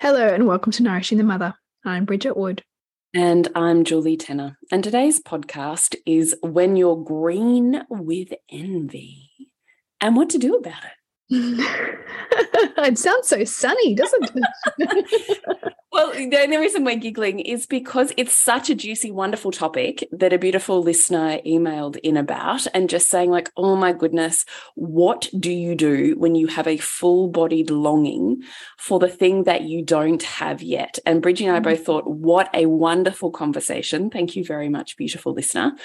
Hello, and welcome to Nourishing the Mother. I'm Bridget Wood. And I'm Julie Tenner. And today's podcast is When You're Green with Envy and what to do about it. it sounds so sunny, doesn't it? the only reason we're giggling is because it's such a juicy, wonderful topic that a beautiful listener emailed in about and just saying, like, oh my goodness, what do you do when you have a full bodied longing for the thing that you don't have yet? And Bridgie and I mm-hmm. both thought, what a wonderful conversation. Thank you very much, beautiful listener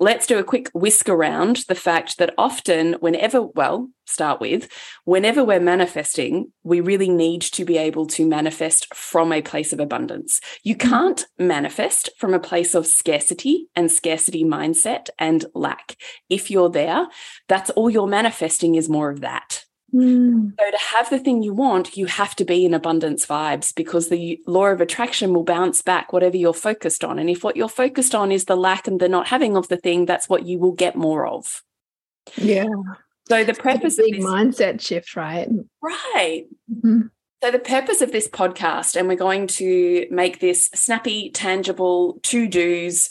let's do a quick whisk around the fact that often, whenever, well, start with, whenever we're manifesting, we really need to be able to manifest from a place of abundance. You mm-hmm. can't manifest from a place of scarcity and scarcity mindset and lack. If you're there, that's all you're manifesting is more of that. Mm. So, to have the thing you want, you have to be in abundance vibes because the law of attraction will bounce back whatever you're focused on. And if what you're focused on is the lack and the not having of the thing, that's what you will get more of. Yeah. So, the purpose like of this mindset shift, right? Right. Mm-hmm. So, the purpose of this podcast, and we're going to make this snappy, tangible to dos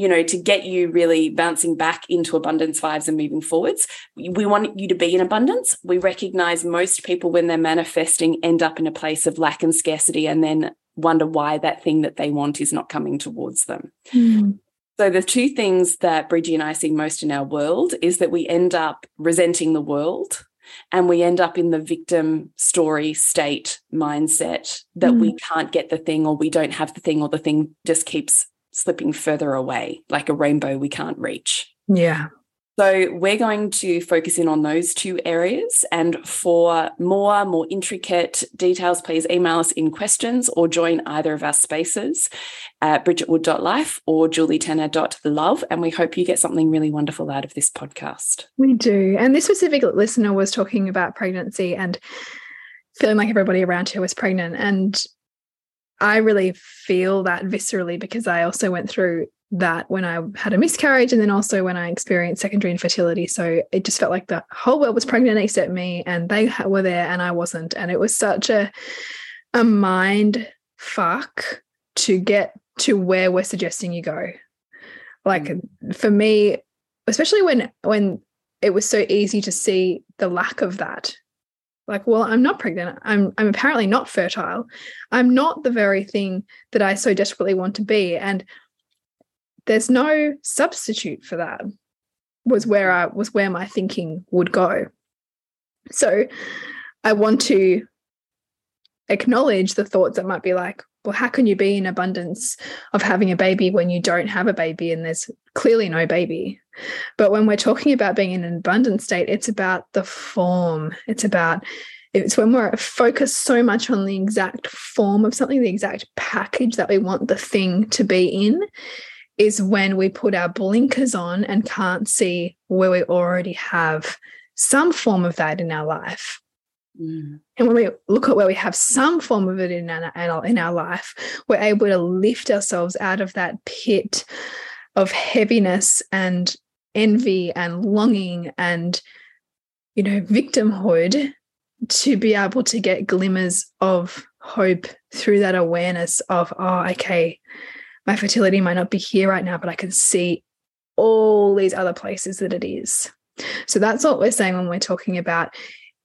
you know, to get you really bouncing back into abundance vibes and moving forwards. We want you to be in abundance. We recognize most people, when they're manifesting, end up in a place of lack and scarcity and then wonder why that thing that they want is not coming towards them. Mm. So, the two things that Bridgie and I see most in our world is that we end up resenting the world and we end up in the victim story state mindset that mm. we can't get the thing or we don't have the thing or the thing just keeps slipping further away, like a rainbow we can't reach. Yeah. So we're going to focus in on those two areas. And for more, more intricate details, please email us in questions or join either of our spaces at bridgetwood.life or julietenner.love. And we hope you get something really wonderful out of this podcast. We do. And this specific listener was talking about pregnancy and feeling like everybody around her was pregnant. And I really feel that viscerally because I also went through that when I had a miscarriage and then also when I experienced secondary infertility. So it just felt like the whole world was pregnant except me and they were there and I wasn't. And it was such a, a mind fuck to get to where we're suggesting you go. Like mm. for me, especially when when it was so easy to see the lack of that like well i'm not pregnant. I'm i'm apparently not fertile. I'm not the very thing that i so desperately want to be. And there's no substitute for that was where i was where my thinking would go. So i want to acknowledge the thoughts that might be like well, how can you be in abundance of having a baby when you don't have a baby and there's clearly no baby? But when we're talking about being in an abundant state, it's about the form. It's about it's when we're focused so much on the exact form of something, the exact package that we want the thing to be in, is when we put our blinkers on and can't see where we already have some form of that in our life. Mm. And when we look at where we have some form of it in our, in our life, we're able to lift ourselves out of that pit of heaviness and envy and longing and you know, victimhood to be able to get glimmers of hope through that awareness of, oh, okay, my fertility might not be here right now, but I can see all these other places that it is. So that's what we're saying when we're talking about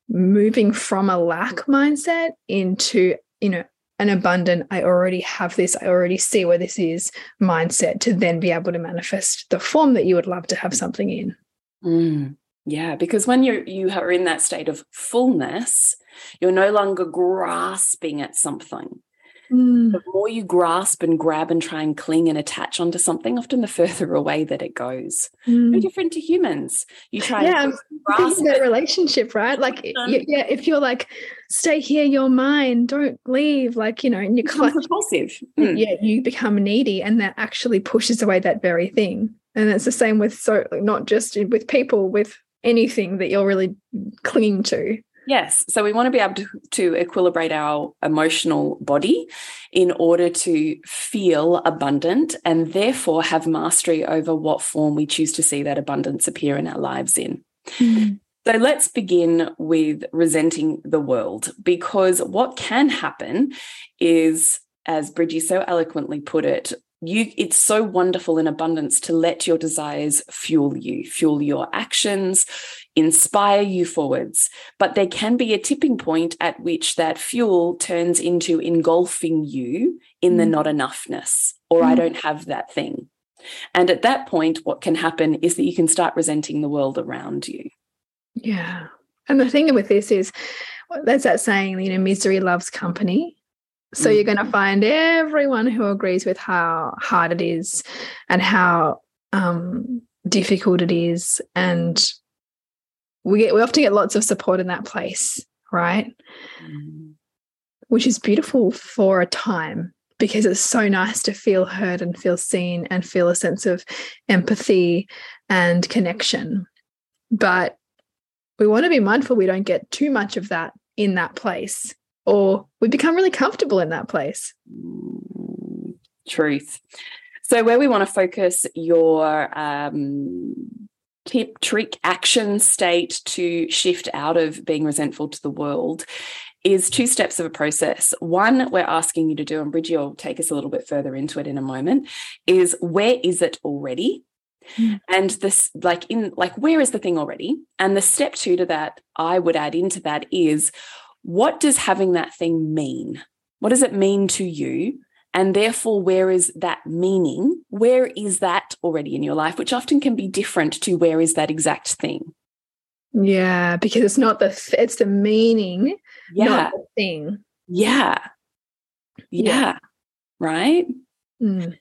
moving from a lack mindset into, you know, an abundant, I already have this, I already see where this is mindset to then be able to manifest the form that you would love to have something in. Mm, yeah, because when you you are in that state of fullness, you're no longer grasping at something. Mm. The more you grasp and grab and try and cling and attach onto something, often the further away that it goes. Mm. No different to humans. You try yeah, and grasp that relationship, right? Like, yeah, if you're like, stay here, you're mine, don't leave, like, you know, and you're kind repulsive. Mm. Yeah, you become needy, and that actually pushes away that very thing. And it's the same with so not just with people, with anything that you're really clinging to. Yes. So we want to be able to, to equilibrate our emotional body in order to feel abundant and therefore have mastery over what form we choose to see that abundance appear in our lives in. Mm. So let's begin with resenting the world because what can happen is, as Bridgie so eloquently put it, you it's so wonderful in abundance to let your desires fuel you fuel your actions inspire you forwards. But there can be a tipping point at which that fuel turns into engulfing you in mm. the not enoughness or mm. i don't have that thing. And at that point what can happen is that you can start resenting the world around you. Yeah. And the thing with this is there's that saying you know misery loves company so you're going to find everyone who agrees with how hard it is and how um, difficult it is. And we get, we often get lots of support in that place, right? Mm. Which is beautiful for a time because it's so nice to feel heard and feel seen and feel a sense of empathy and connection. But we want to be mindful we don't get too much of that in that place or we become really comfortable in that place. Truth. So, where we want to focus your um, tip, trick, action state to shift out of being resentful to the world is two steps of a process. One, we're asking you to do, and Bridgie will take us a little bit further into it in a moment, is where is it already? Mm. And this, like, in like, where is the thing already? And the step two to that, I would add into that is what does having that thing mean? What does it mean to you? And therefore, where is that meaning? Where is that already in your life, which often can be different to where is that exact thing? Yeah, because it's not the it's the meaning, yeah. not the thing. Yeah. Yeah. yeah. Right? Mm.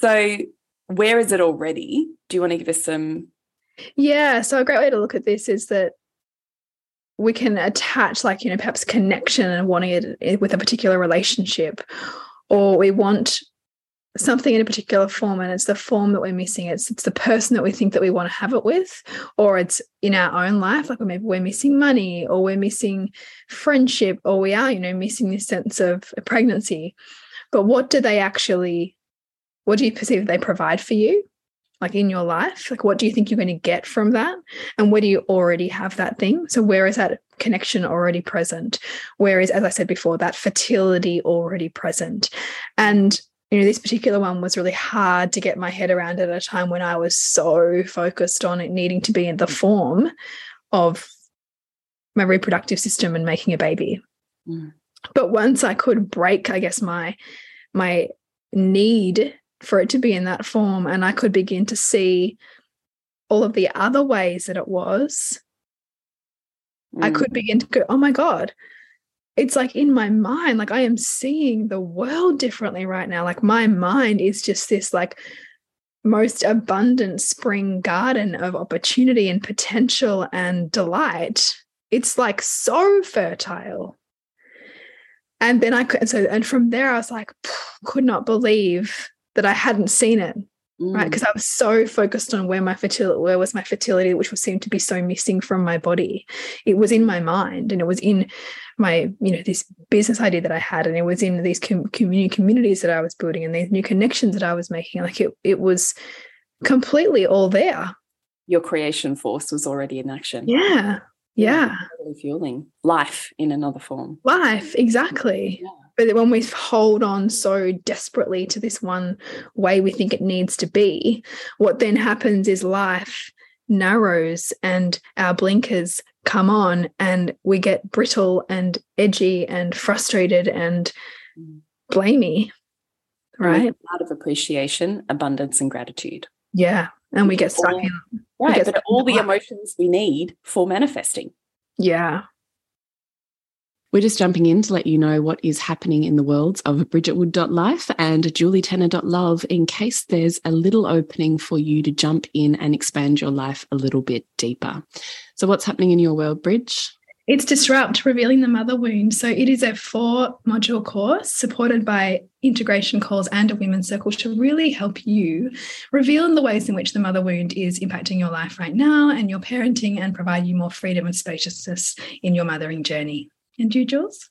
So where is it already? Do you want to give us some? Yeah. So a great way to look at this is that we can attach like you know perhaps connection and wanting it eh, with a particular relationship or we want something in a particular form and it's the form that we're missing. It's it's the person that we think that we want to have it with or it's in our own life like maybe we're missing money or we're missing friendship or we are you know missing this sense of pregnancy. But what do they actually what do you perceive they provide for you like in your life? Like what do you think you're going to get from that? And where do you already have that thing? So where is that connection already present? Where is as i said before that fertility already present? And you know this particular one was really hard to get my head around at a time when i was so focused on it needing to be in the form of my reproductive system and making a baby. Mm. but once i could break i guess my my need for it to be in that form. And I could begin to see all of the other ways that it was. Mm. I could mm. begin to go, oh my God, it's like in my mind, like I am seeing the world differently right now. Like my mind is just this like most abundant spring garden of opportunity and potential and delight. It's like so fertile. And then I could, so, and from there, I was like, could not believe that I hadn't seen it. Mm. Right. Because I was so focused on where my fertility, where was my fertility, which was seemed to be so missing from my body. It was in my mind and it was in my, you know, this business idea that I had, and it was in these com- community communities that I was building and these new connections that I was making. Like it, it was completely all there. Your creation force was already in action. Yeah. Yeah. Fueling life in another form. Life, exactly. Yeah. But when we hold on so desperately to this one way we think it needs to be, what then happens is life narrows and our blinkers come on and we get brittle and edgy and frustrated and blamey right? out of appreciation abundance and gratitude. Yeah and we get stuck all, in right but all the emotions we need for manifesting. Yeah we're just jumping in to let you know what is happening in the worlds of bridgetwood.life and julietenner.love in case there's a little opening for you to jump in and expand your life a little bit deeper. So, what's happening in your world, Bridge? It's Disrupt Revealing the Mother Wound. So, it is a four module course supported by integration calls and a women's circle to really help you reveal the ways in which the mother wound is impacting your life right now and your parenting and provide you more freedom and spaciousness in your mothering journey. And you, Jules?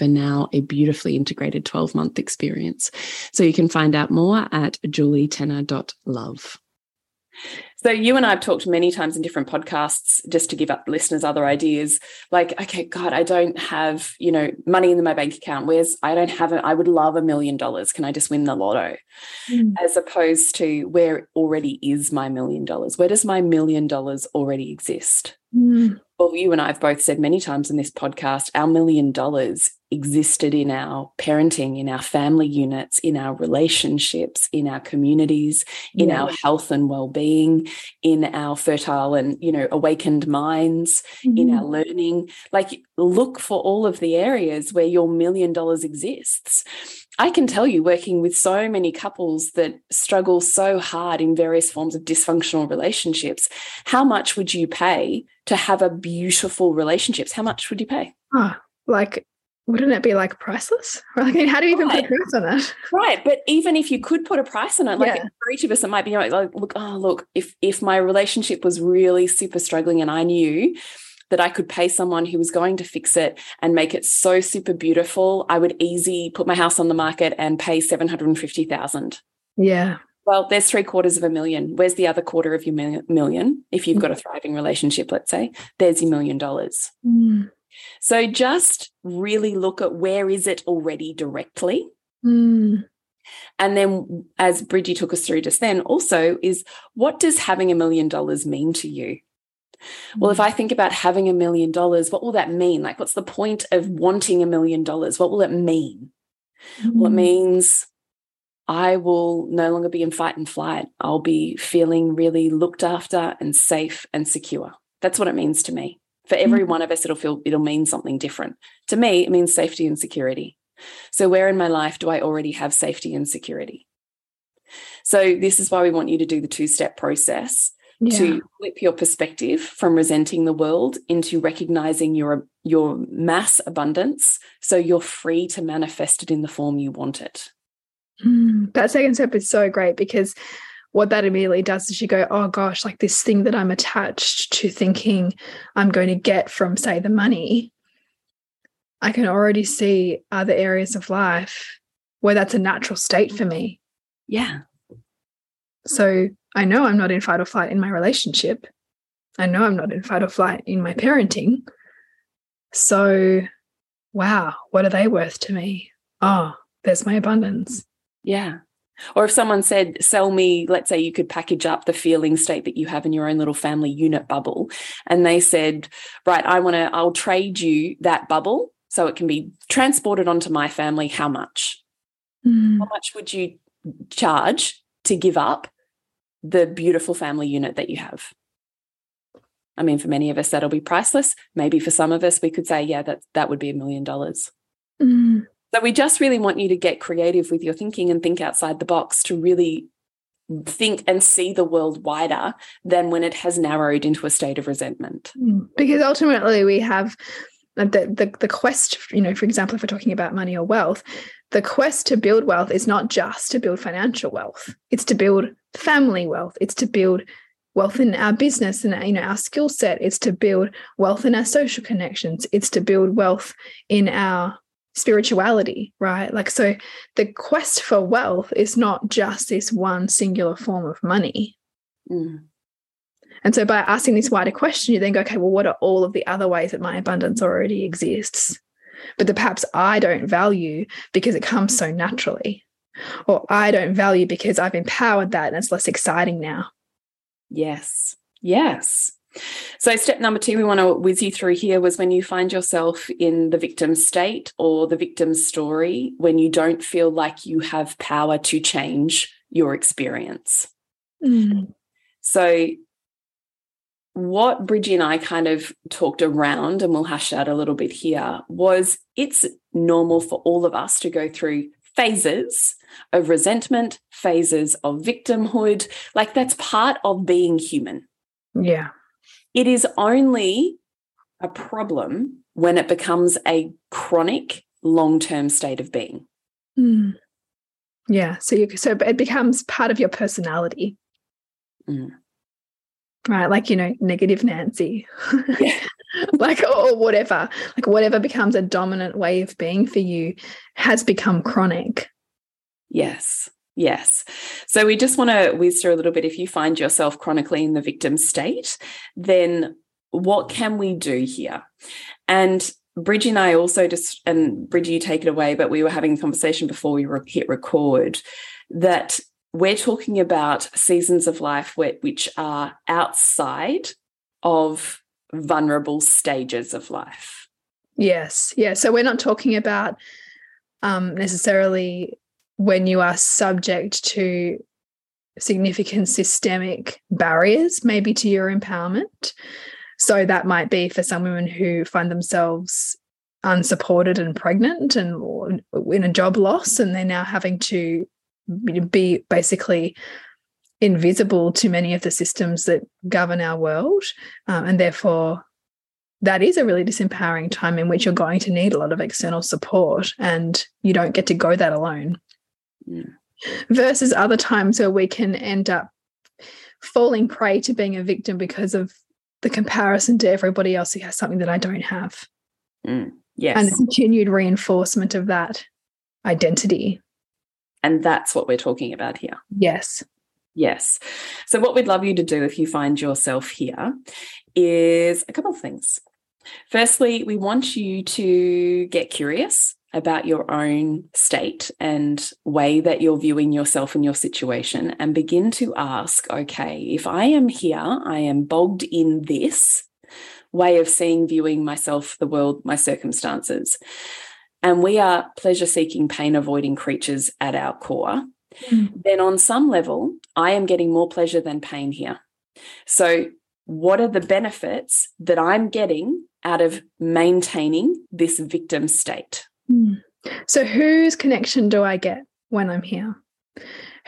over now a beautifully integrated 12 month experience. So you can find out more at julietenner.love. So you and I have talked many times in different podcasts just to give up listeners other ideas. Like, okay, God, I don't have, you know, money in my bank account. Where's I don't have it. I would love a million dollars. Can I just win the lotto? Mm. As opposed to where already is my million dollars? Where does my million dollars already exist? Mm. Well, you and I have both said many times in this podcast, our million dollars existed in our parenting, in our family units, in our relationships, in our communities, in yeah. our health and well-being, in our fertile and you know awakened minds, mm-hmm. in our learning. Like look for all of the areas where your million dollars exists. I can tell you, working with so many couples that struggle so hard in various forms of dysfunctional relationships, how much would you pay to have a beautiful relationships? How much would you pay? Oh, like wouldn't it be like priceless? Like, how do you even right. put a price on it? Right. But even if you could put a price on it, like yeah. for each of us, it might be like, look, oh, look, if if my relationship was really super struggling and I knew that I could pay someone who was going to fix it and make it so super beautiful, I would easy put my house on the market and pay 750,000. Yeah. Well, there's three quarters of a million. Where's the other quarter of your million? If you've got a thriving relationship, let's say, there's your million dollars. Mm. So just really look at where is it already directly. Mm. And then, as Bridgie took us through just then, also is what does having a million dollars mean to you? Well, if hmm. I think about having a million dollars, what will that mean? Like, what's the point of wanting a million dollars? What will it mean? Mm. Well, it hmm. means I will no longer be in fight and flight. I'll be feeling really looked after and safe and secure. That's what it means to me. For every mm-hmm. one of us, it'll feel it'll mean something different. To me, it means safety and security. So, where in my life do I already have safety and security? So, this is why we want you to do the two step process yeah. to flip your perspective from resenting the world into recognizing your your mass abundance so you're free to manifest it in the form you want it. Mm, that second step is so great because what that immediately does is you go, oh gosh, like this thing that I'm attached to thinking I'm going to get from, say, the money, I can already see other areas of life where that's a natural state for me. Yeah. So I know I'm not in fight or flight in my relationship. I know I'm not in fight or flight in my parenting. So, wow, what are they worth to me? Oh, there's my abundance. Yeah. Or if someone said, sell me, let's say you could package up the feeling state that you have in your own little family unit bubble. And they said, right, I want to, I'll trade you that bubble so it can be transported onto my family. How much? Mm. How much would you charge to give up the beautiful family unit that you have? I mean, for many of us, that'll be priceless. Maybe for some of us, we could say, yeah, that, that would be a million dollars. So we just really want you to get creative with your thinking and think outside the box to really think and see the world wider than when it has narrowed into a state of resentment. Mm. Because ultimately we have the, the, the quest, you know, for example, if we're talking about money or wealth, the quest to build wealth is not just to build financial wealth. It's to build family wealth. It's to build wealth in our business and you know our skill set. It's to build wealth in our social connections. It's to build wealth in our spirituality, right? Like, so the quest for wealth is not just this one singular form of money. Mm. And so by asking this wider question, you then go, okay, well, what are all of the other ways that my abundance already exists? But that perhaps I don't value because it comes so naturally, or I don't value because I've empowered that and it's less exciting now. Yes. Yes. So, step number two we want to whiz you through here was when you find yourself in the victim state or the victim story, when you don't feel like you have power to change your experience. Mm. So, what Bridgie and I kind of talked around, and we'll hash out a little bit here, was it's normal for all of us to go through phases of resentment, phases of victimhood. Like that's part of being human. Yeah. It is only a problem when it becomes a chronic, long term state of being. Mm. Yeah. So you so it becomes part of your personality. Mm. Right. Like, you know, negative Nancy. Yeah. like or whatever. Like whatever becomes a dominant way of being for you has become chronic. Yes. Yes. So we just want to whiz through a little bit. If you find yourself chronically in the victim state, then what can we do here? And Bridgie and I also just, and Bridgie, you take it away, but we were having a conversation before we hit record that we're talking about seasons of life which are outside of vulnerable stages of life. Yes. Yeah. So we're not talking about um, necessarily when you are subject to significant systemic barriers, maybe to your empowerment. So that might be for some women who find themselves unsupported and pregnant and in a job loss, and they're now having to be basically invisible to many of the systems that govern our world. Um, and therefore, that is a really disempowering time in which you're going to need a lot of external support and you don't get to go that alone. Versus other times where we can end up falling prey to being a victim because of the comparison to everybody else who has something that I don't have. Mm. Yes. And the continued reinforcement of that identity. And that's what we're talking about here. Yes. Yes. So, what we'd love you to do if you find yourself here is a couple of things. Firstly, we want you to get curious about your own state and way that you're viewing yourself and your situation and begin to ask okay, if I am here, I am bogged in this way of seeing, viewing myself, the world, my circumstances. And we are pleasure seeking, pain avoiding creatures at our core. Mm. Then, on some level, I am getting more pleasure than pain here. So, what are the benefits that I'm getting out of maintaining this victim state? Hmm. So whose connection do I get when I'm here?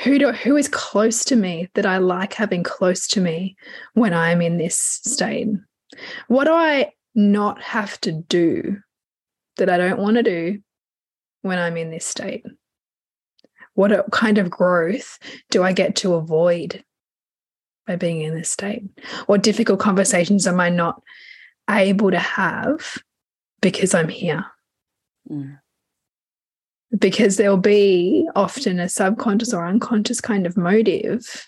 Who do who is close to me that I like having close to me when I'm in this state? What do I not have to do that I don't want to do when I'm in this state? What kind of growth do I get to avoid by being in this state? What difficult conversations am I not able to have because I'm here? Mm. Because there'll be often a subconscious or unconscious kind of motive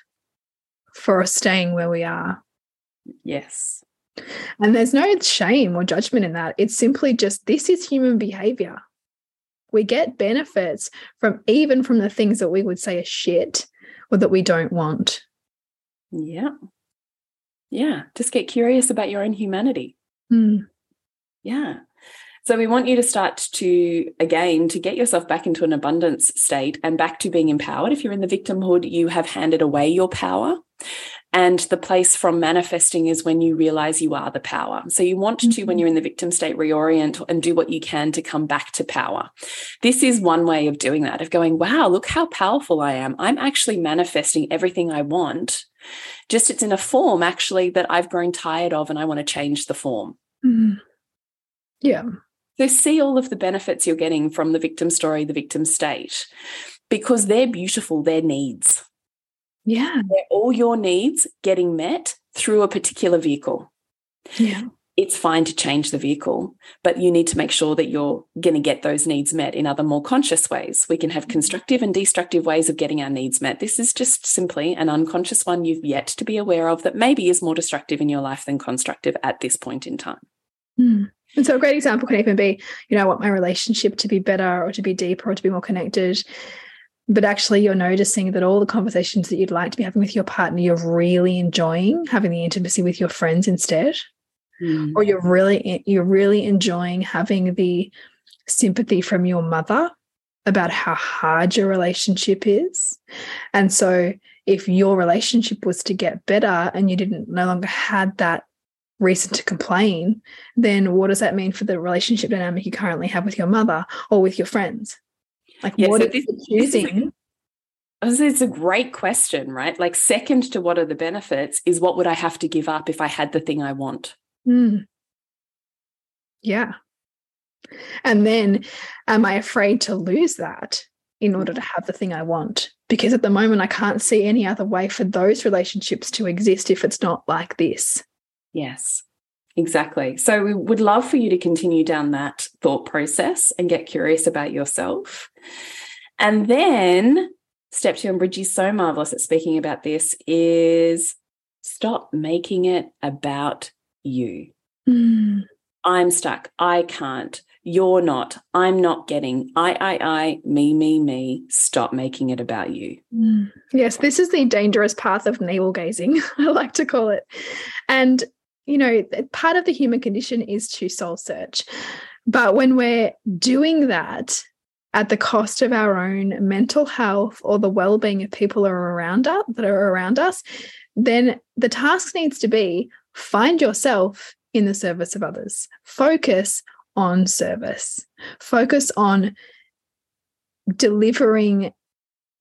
for us staying where we are. Yes. And there's no shame or judgment in that. It's simply just this is human behavior. We get benefits from even from the things that we would say are shit or that we don't want. Yeah. Yeah. Just get curious about your own humanity. Mm. Yeah. So we want you to start to, again, to get yourself back into an abundance state and back to being empowered. If you're in the victimhood, you have handed away your power. And the place from manifesting is when you realize you are the power. So you want to, when Mhm. you're in the victim state, reorient and do what you can to come back to power. This is one way of doing that, of going, wow, look how powerful I am. I'm actually manifesting everything I want. Just it's in a form actually that I've grown tired of and I want to change the form. Mm. Yeah. So see all of the benefits you're getting from the victim story, the victim state, because they're beautiful, they're needs. Yeah. They're all your needs getting met through a particular vehicle. Yeah. It's fine to change the vehicle, but you need to make sure that you're going to get those needs met in other more conscious ways. We can have constructive and destructive ways of getting our needs met. This is just simply an unconscious one you've yet to be aware of that maybe is more destructive in your life than constructive at this point in time. Mm. And so a great example can even be, you know, I want my relationship to be better or to be deeper or to be more connected. But actually, you're noticing that all the conversations that you'd like to be having with your partner, you're really enjoying having the intimacy with your friends instead, hmm. or you're really you're really enjoying having the sympathy from your mother about how hard your relationship is. And so, if your relationship was to get better and you didn't no longer had that reason to complain, then what does that mean for the relationship dynamic you currently have with your mother or with your friends? Like, Yeah, what so is this- it this is a- choosing? It's a great question, right? Like, second to what are the benefits is what would I have to give up if I had the thing I want? Mm. Yeah. And then, am I afraid to lose that in order to have the thing I want? Because at the moment, I can't see any other way for those relationships to exist if it's not like this. Yes, exactly. So, we would love for you to continue down that thought process and get curious about yourself. And then, step two, and Bridgie's so marvelous at speaking about this, is stop making it about you. Mm. I'm stuck. I can't. You're not. I'm not getting. I, I, I, me, me, me. Stop making it about you. Mm. Yes, this is the dangerous path of navel gazing, I like to call it. And, you know, part of the human condition is to soul search. But when we're doing that at the cost of our own mental health or the well-being of people around us that are around us, then the task needs to be find yourself in the service of others. Focus on service. Focus on delivering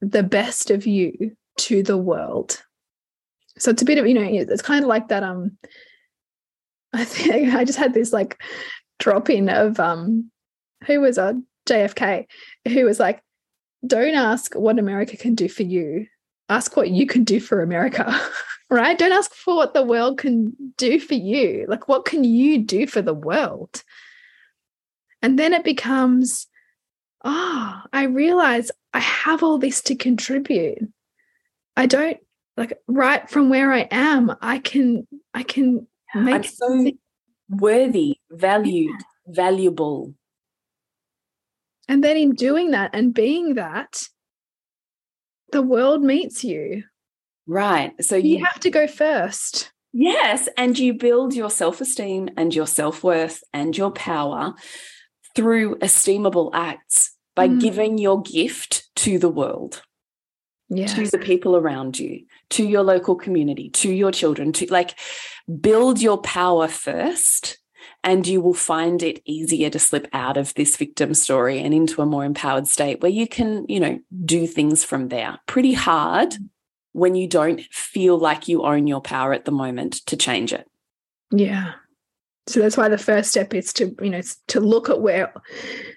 the best of you to the world. So it's a bit of, you know, it's kind of like that. Um, I think I just had this like drop in of um who was a JFK who was like, don't ask what America can do for you. Ask what you can do for America. right? Don't ask for what the world can do for you. Like, what can you do for the world? And then it becomes, oh, I realize I have all this to contribute. I don't like right from where I am, I can, I can make I'm so worthy, valued, valuable. and then in doing that and being that, the world meets you. Right. So You you have to go first. Yes, and you build your self esteem and your self worth and your power through esteemable acts by Mm. giving your gift to the world, to the people around you, to your local community, to your children, to like build your power first. And you will find it easier to slip out of this victim story and into a more empowered state where you can, you know, do things from there. Pretty hard when you don't feel like you own your power at the moment to change it. Yeah. So that's why the first step is to, you know, to look at where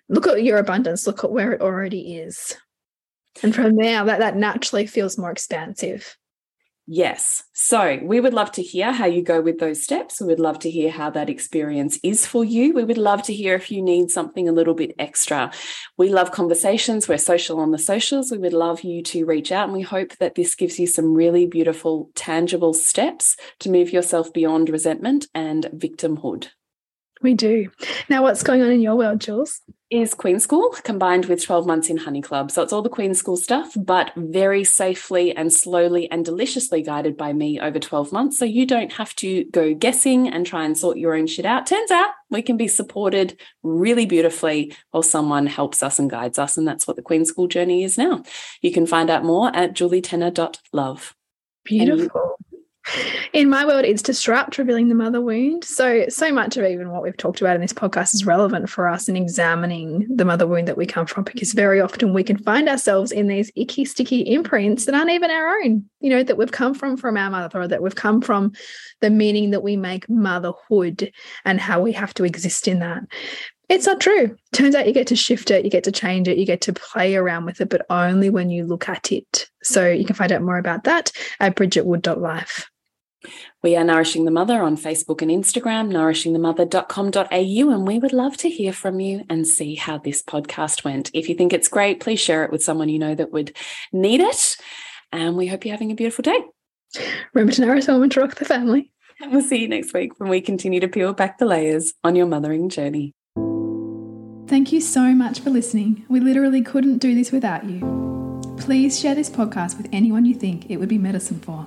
look at your abundance, look at where it already is. And from there that that naturally feels more expansive. Yes. So we would love to hear how you go with those steps. We would love to hear how that experience is for you. We would love to hear if you need something a little bit extra. We love conversations. We're social on the socials. We would love you to reach out and we hope that this gives you some really beautiful, tangible steps to move yourself beyond resentment and victimhood. We do. Now what's going on in your world, Jules? is Queen School combined with 12 months in Honey Club. So it's all the Queen School stuff, but very safely and slowly and deliciously guided by me over 12 months. So you don't have to go guessing and try and sort your own shit out. Turns out we can be supported really beautifully while someone helps us and guides us. And that's what the Queen School journey is now. You can find out more at julietenner.love. Beautiful. In my world, it's disrupt revealing the mother wound. So, so much of even what we've talked about in this podcast is relevant for us in examining the mother wound that we come from, because very often we can find ourselves in these icky, sticky imprints that aren't even our own, you know, that we've come from from our mother, or that we've come from the meaning that we make motherhood and how we have to exist in that. It's not true. Turns out you get to shift it, you get to change it, you get to play around with it, but only when you look at it. So you can find out more about that at bridgetwood.life. We are Nourishing the Mother on Facebook and Instagram, nourishingthemother.com.au, and we would love to hear from you and see how this podcast went. If you think it's great, please share it with someone you know that would need it. And we hope you're having a beautiful day. Remember to nourish woman to rock the family. And we'll see you next week when we continue to peel back the layers on your mothering journey. Thank you so much for listening. We literally couldn't do this without you. Please share this podcast with anyone you think it would be medicine for.